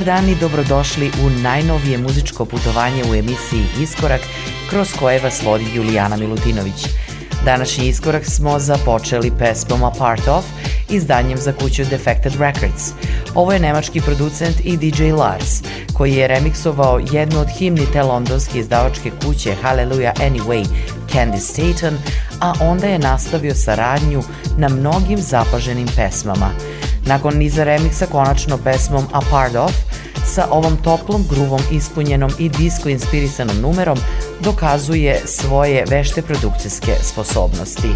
Dobar dan i dobrodošli u najnovije muzičko putovanje u emisiji Iskorak kroz koje vas vodi Julijana Milutinović. Današnji iskorak smo započeli pesmom A Part Of izdanjem za kuću Defected Records. Ovo je nemački producent i DJ Lars, koji je remiksovao jednu od himni te londonske izdavačke kuće Hallelujah Anyway, Candy Staten, a onda je nastavio saradnju na mnogim zapaženim pesmama – Nakon niza remiksa konačno pesmom A Part Of, sa ovom toplom gruvom ispunjenom i disco inspirisanom numerom dokazuje svoje vešte produkcijske sposobnosti.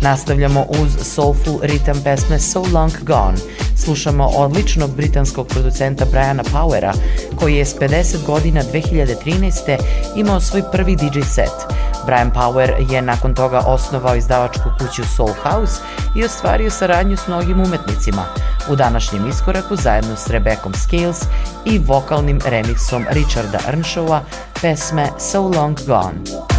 Nastavljamo uz soulful ritam pesme So Long Gone. Slušamo odličnog britanskog producenta Briana Powera, koji je s 50 godina 2013. imao svoj prvi DJ set. Brian Power je nakon toga osnovao izdavačku kuću Soul House i ostvario saradnju s mnogim umetnicima – u današnjem iskoraku zajedno s Rebekom Scales i vokalnim remiksom Richarda Earnshawa pesme So Long Gone.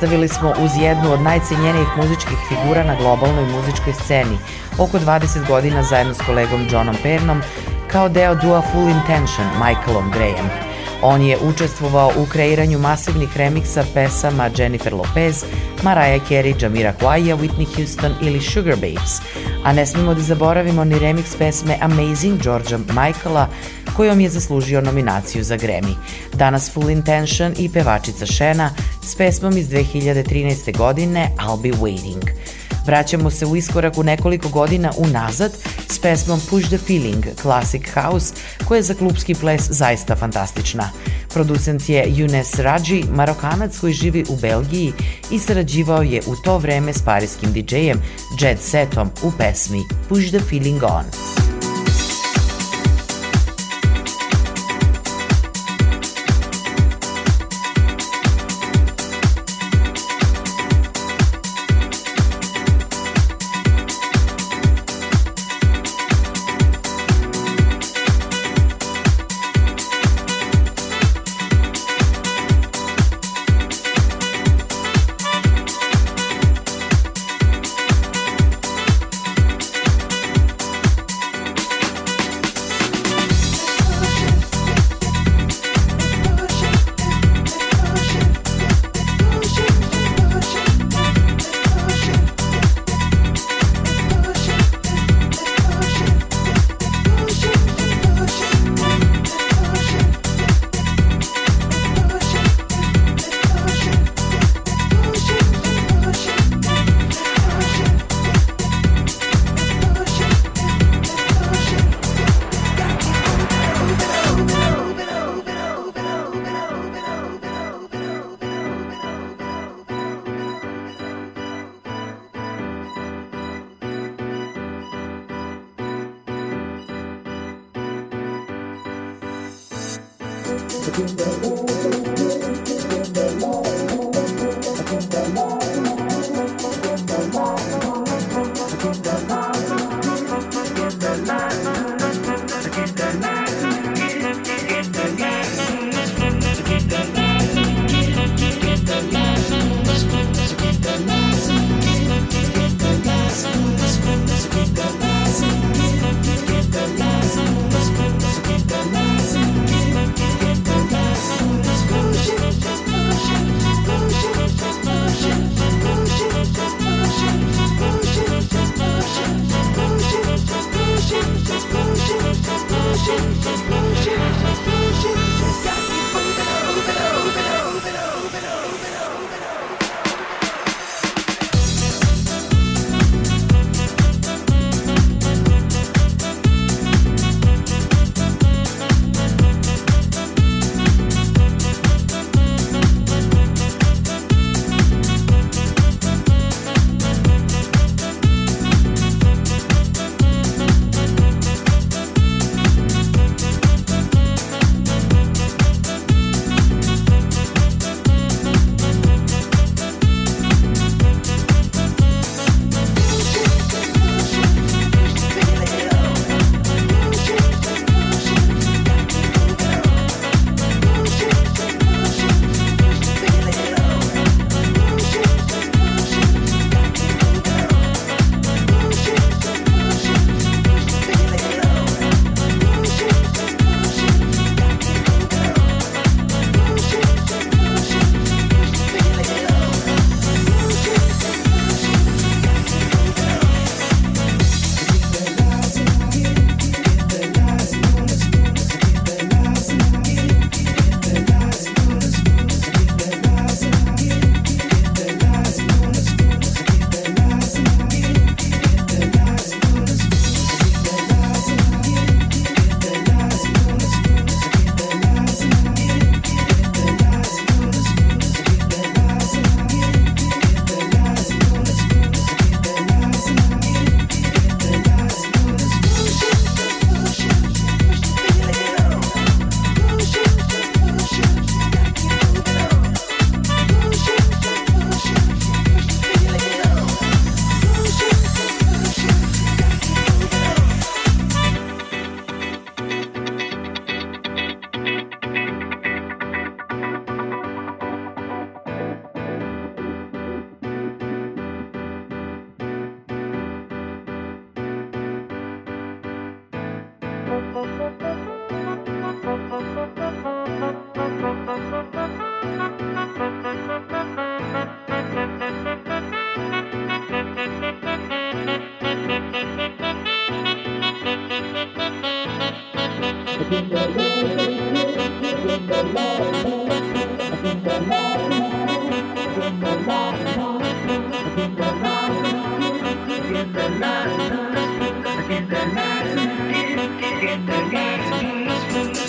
Nastavili smo uz jednu od najcenjenijih muzičkih figura na globalnoj muzičkoj sceni, oko 20 godina zajedno s kolegom Johnom Pernom, kao deo dua Full Intention Michaelom Graham. On je učestvovao u kreiranju masivnih remiksa pesama Jennifer Lopez, Mariah Carey, Jamira Kwaya, Whitney Houston ili Sugar Babes, a ne smemo da zaboravimo ni remix pesme Amazing Georgia Michaela, kojom je zaslužio nominaciju za Grammy. Danas Full Intention i pevačica Šena s pesmom iz 2013. godine I'll Be Waiting. Vraćamo se u iskorak u nekoliko godina unazad s pesmom Push the Feeling, Classic House, koja je za klubski ples zaista fantastična. Producent je Younes Raji, marokanac koji živi u Belgiji i sarađivao je u to vreme s parijskim DJ-em Jet Setom u pesmi Push the Feeling On.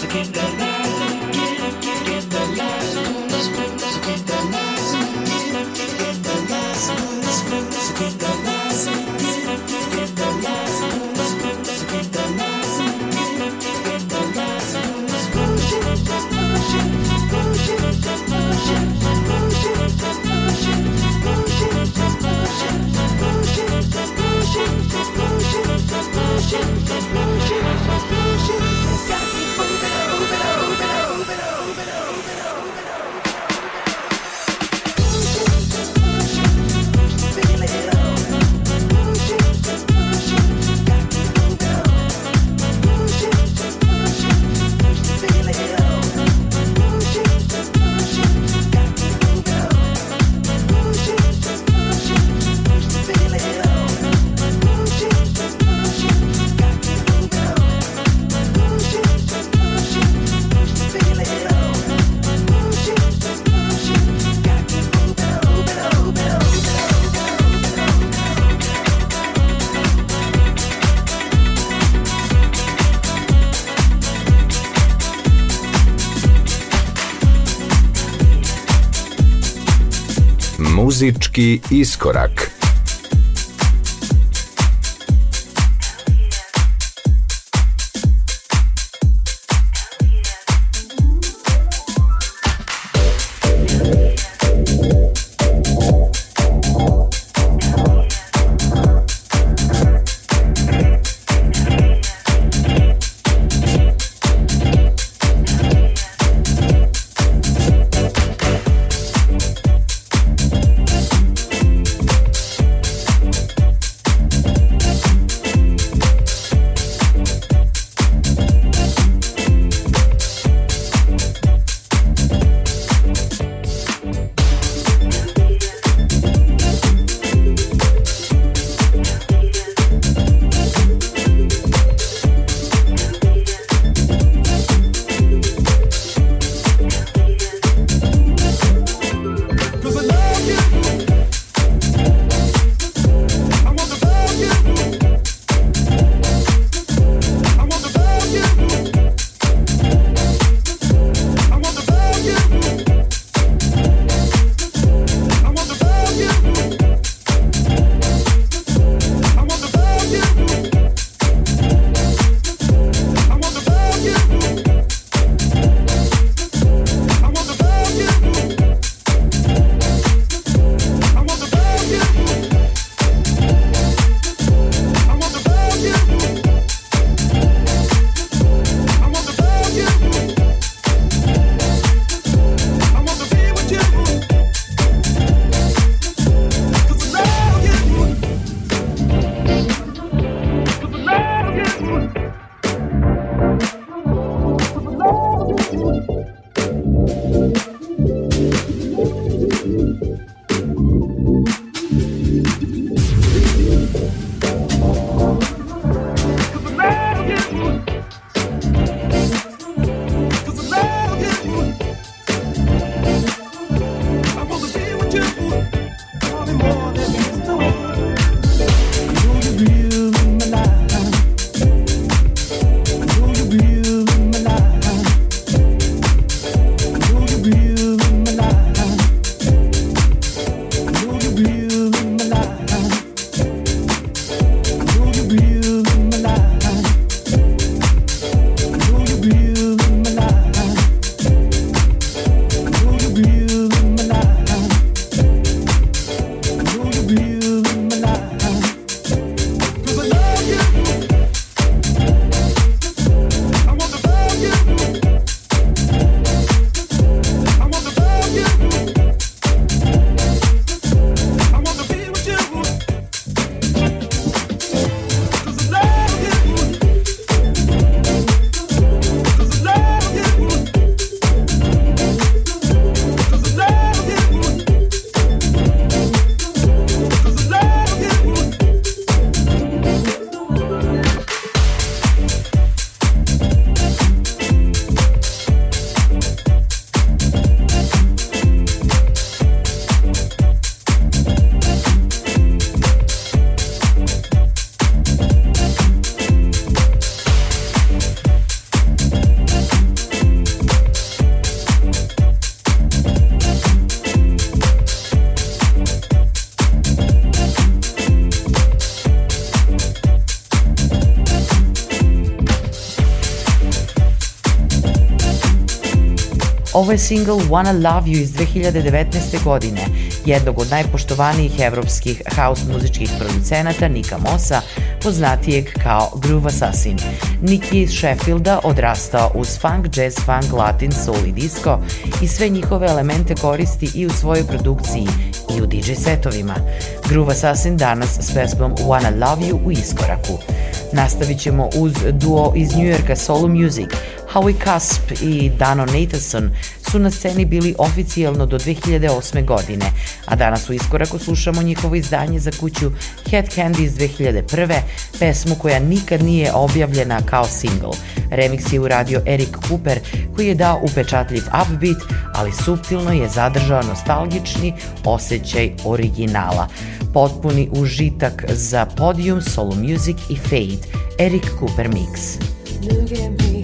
Kinderman. Muzički iskorak. Ovo je single Wanna Love You iz 2019. godine, jednog od najpoštovanijih evropskih house muzičkih producenata Nika Mosa, poznatijeg kao Groove Assassin. Nick je iz Sheffielda odrastao uz funk, jazz, funk, latin, soul i disco i sve njihove elemente koristi i u svojoj produkciji i u DJ setovima. Groove Assassin danas s pesmom Wanna Love You u iskoraku. Nastavit ćemo uz duo iz New Yorka Solo Music, Howie Cusp i Dano Nathanson su na sceni bili oficijalno do 2008. godine, a danas u iskoraku slušamo njihovo izdanje za kuću Head Candy iz 2001. pesmu koja nikad nije objavljena kao single. Remix je uradio Eric Cooper koji je dao upečatljiv upbeat, ali subtilno je zadržao nostalgični osjećaj originala. Potpuni užitak za Podium, Solo Music i Fade, Eric Cooper Mix. Look at me.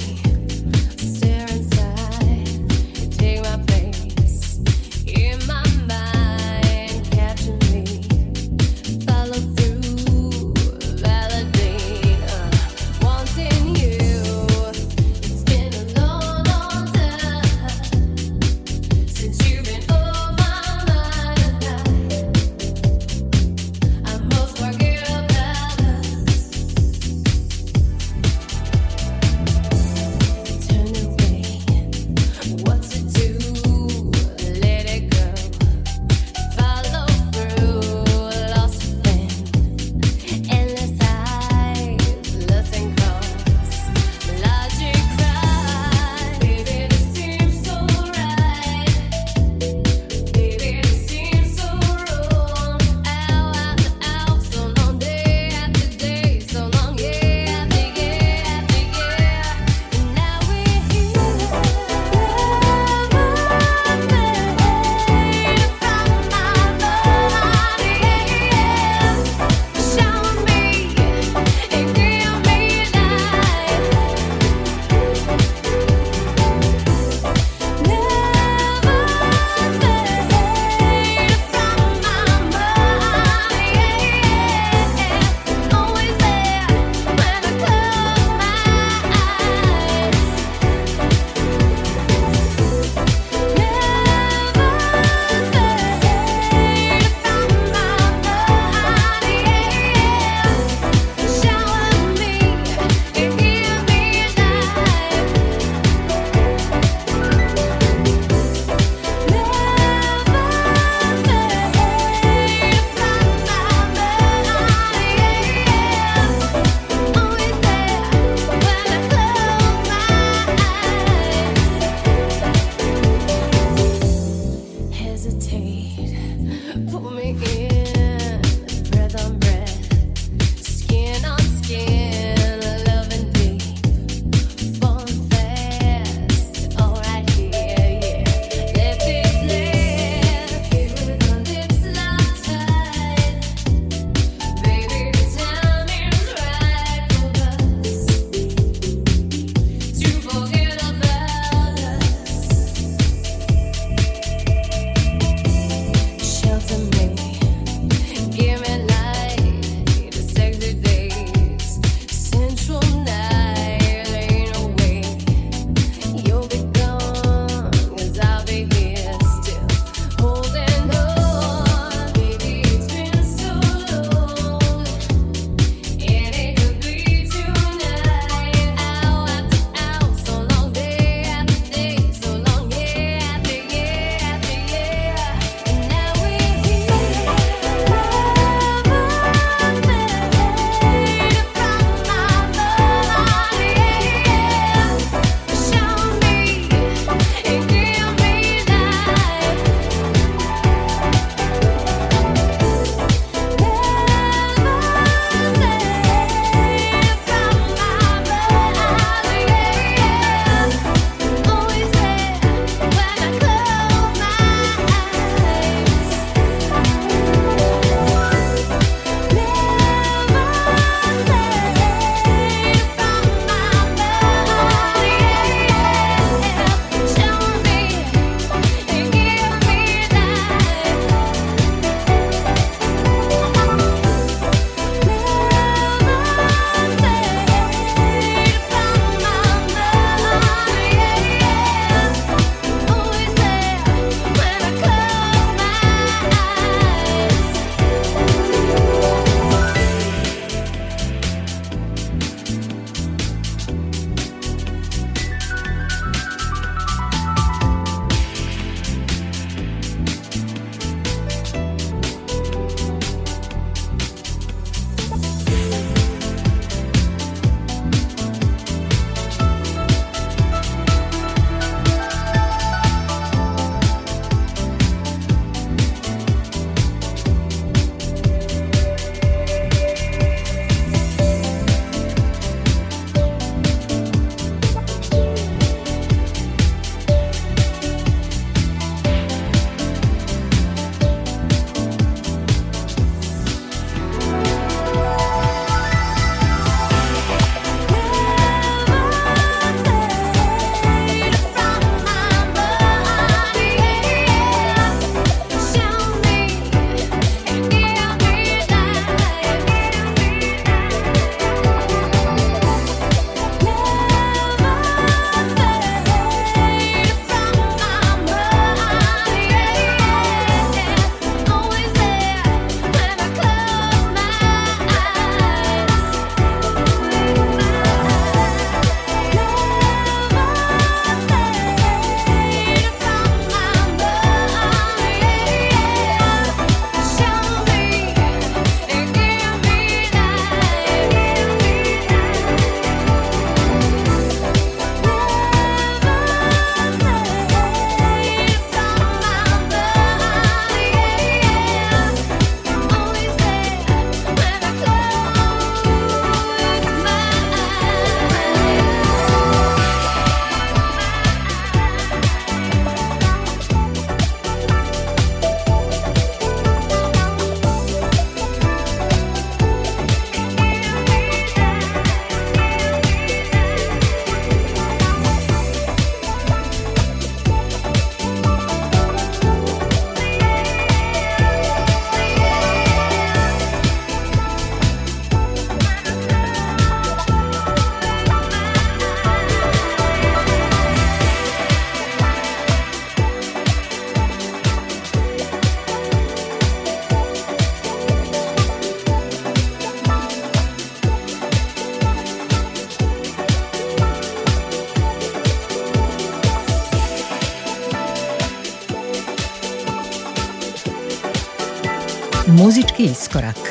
Iskorak.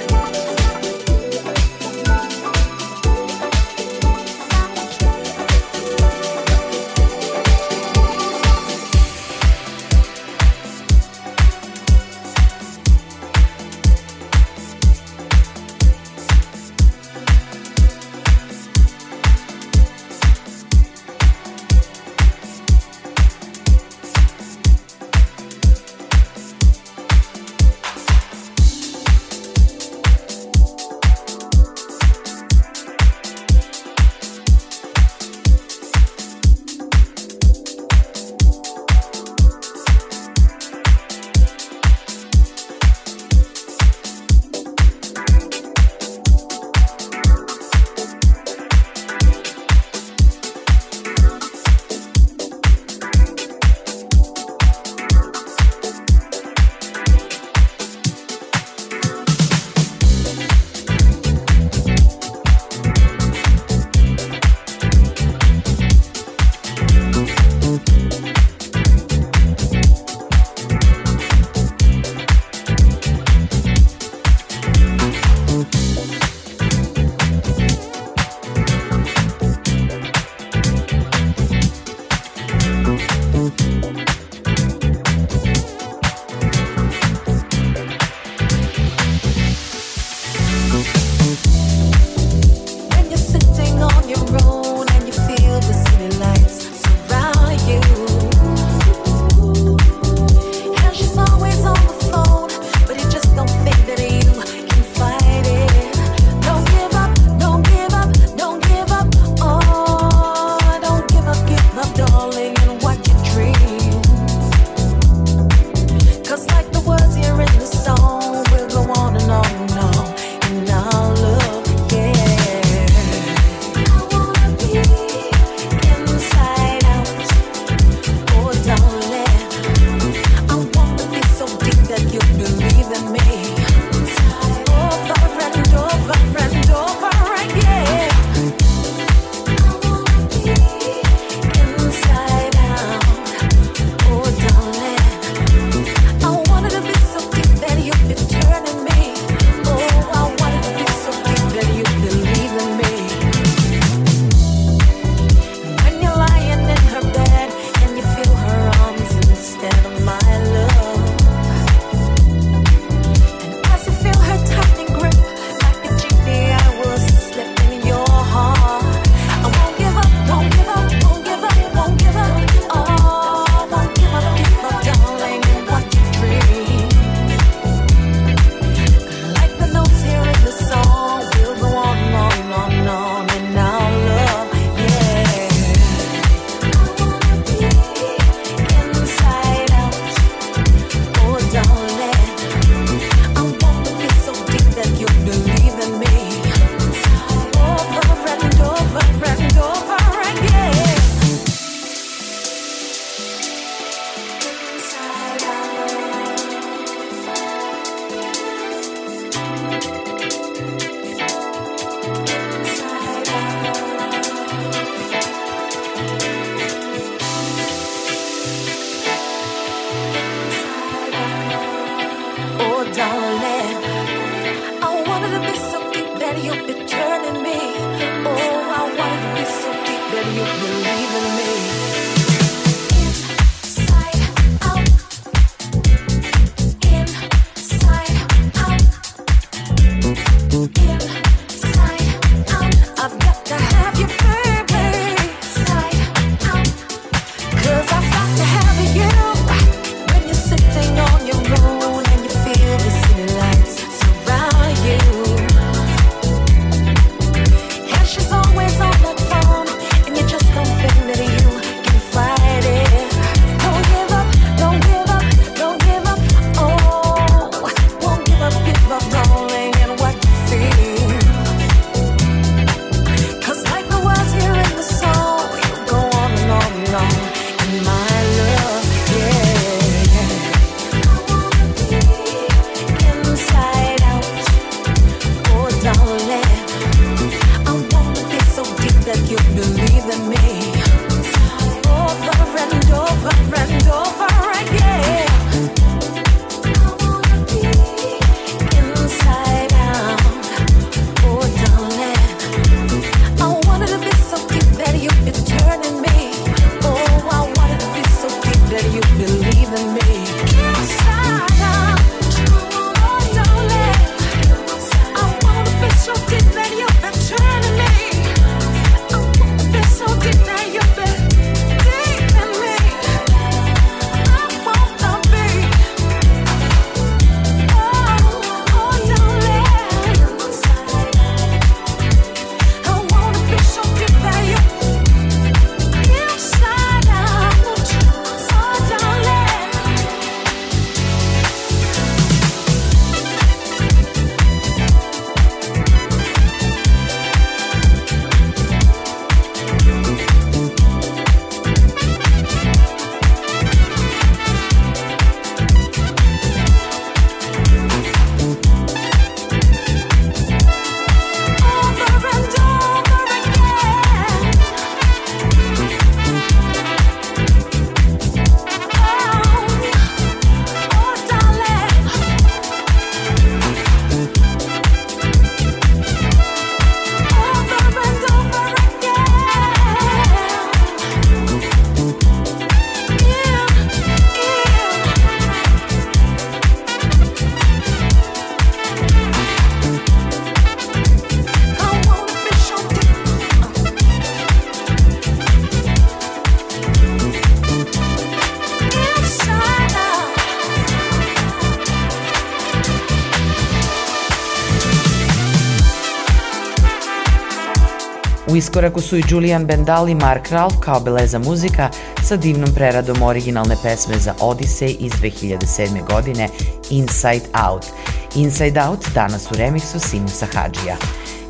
Iskoraku su i Julian Bendal i Mark Ralph kao beleza muzika sa divnom preradom originalne pesme za Odyssey iz 2007. godine Inside Out. Inside Out danas u remiksu Simusa Hadžija.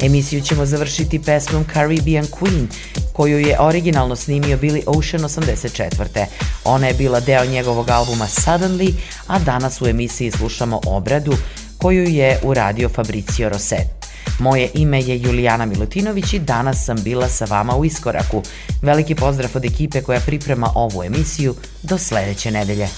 Emisiju ćemo završiti pesmom Caribbean Queen, koju je originalno snimio Billy Ocean 84. Ona je bila deo njegovog albuma Suddenly, a danas u emisiji slušamo obradu koju je uradio Fabricio Rosset. Moje ime je Julijana Milutinović i danas sam bila sa vama u Iskoraku. Veliki pozdrav od ekipe koja priprema ovu emisiju. Do sledeće nedelje.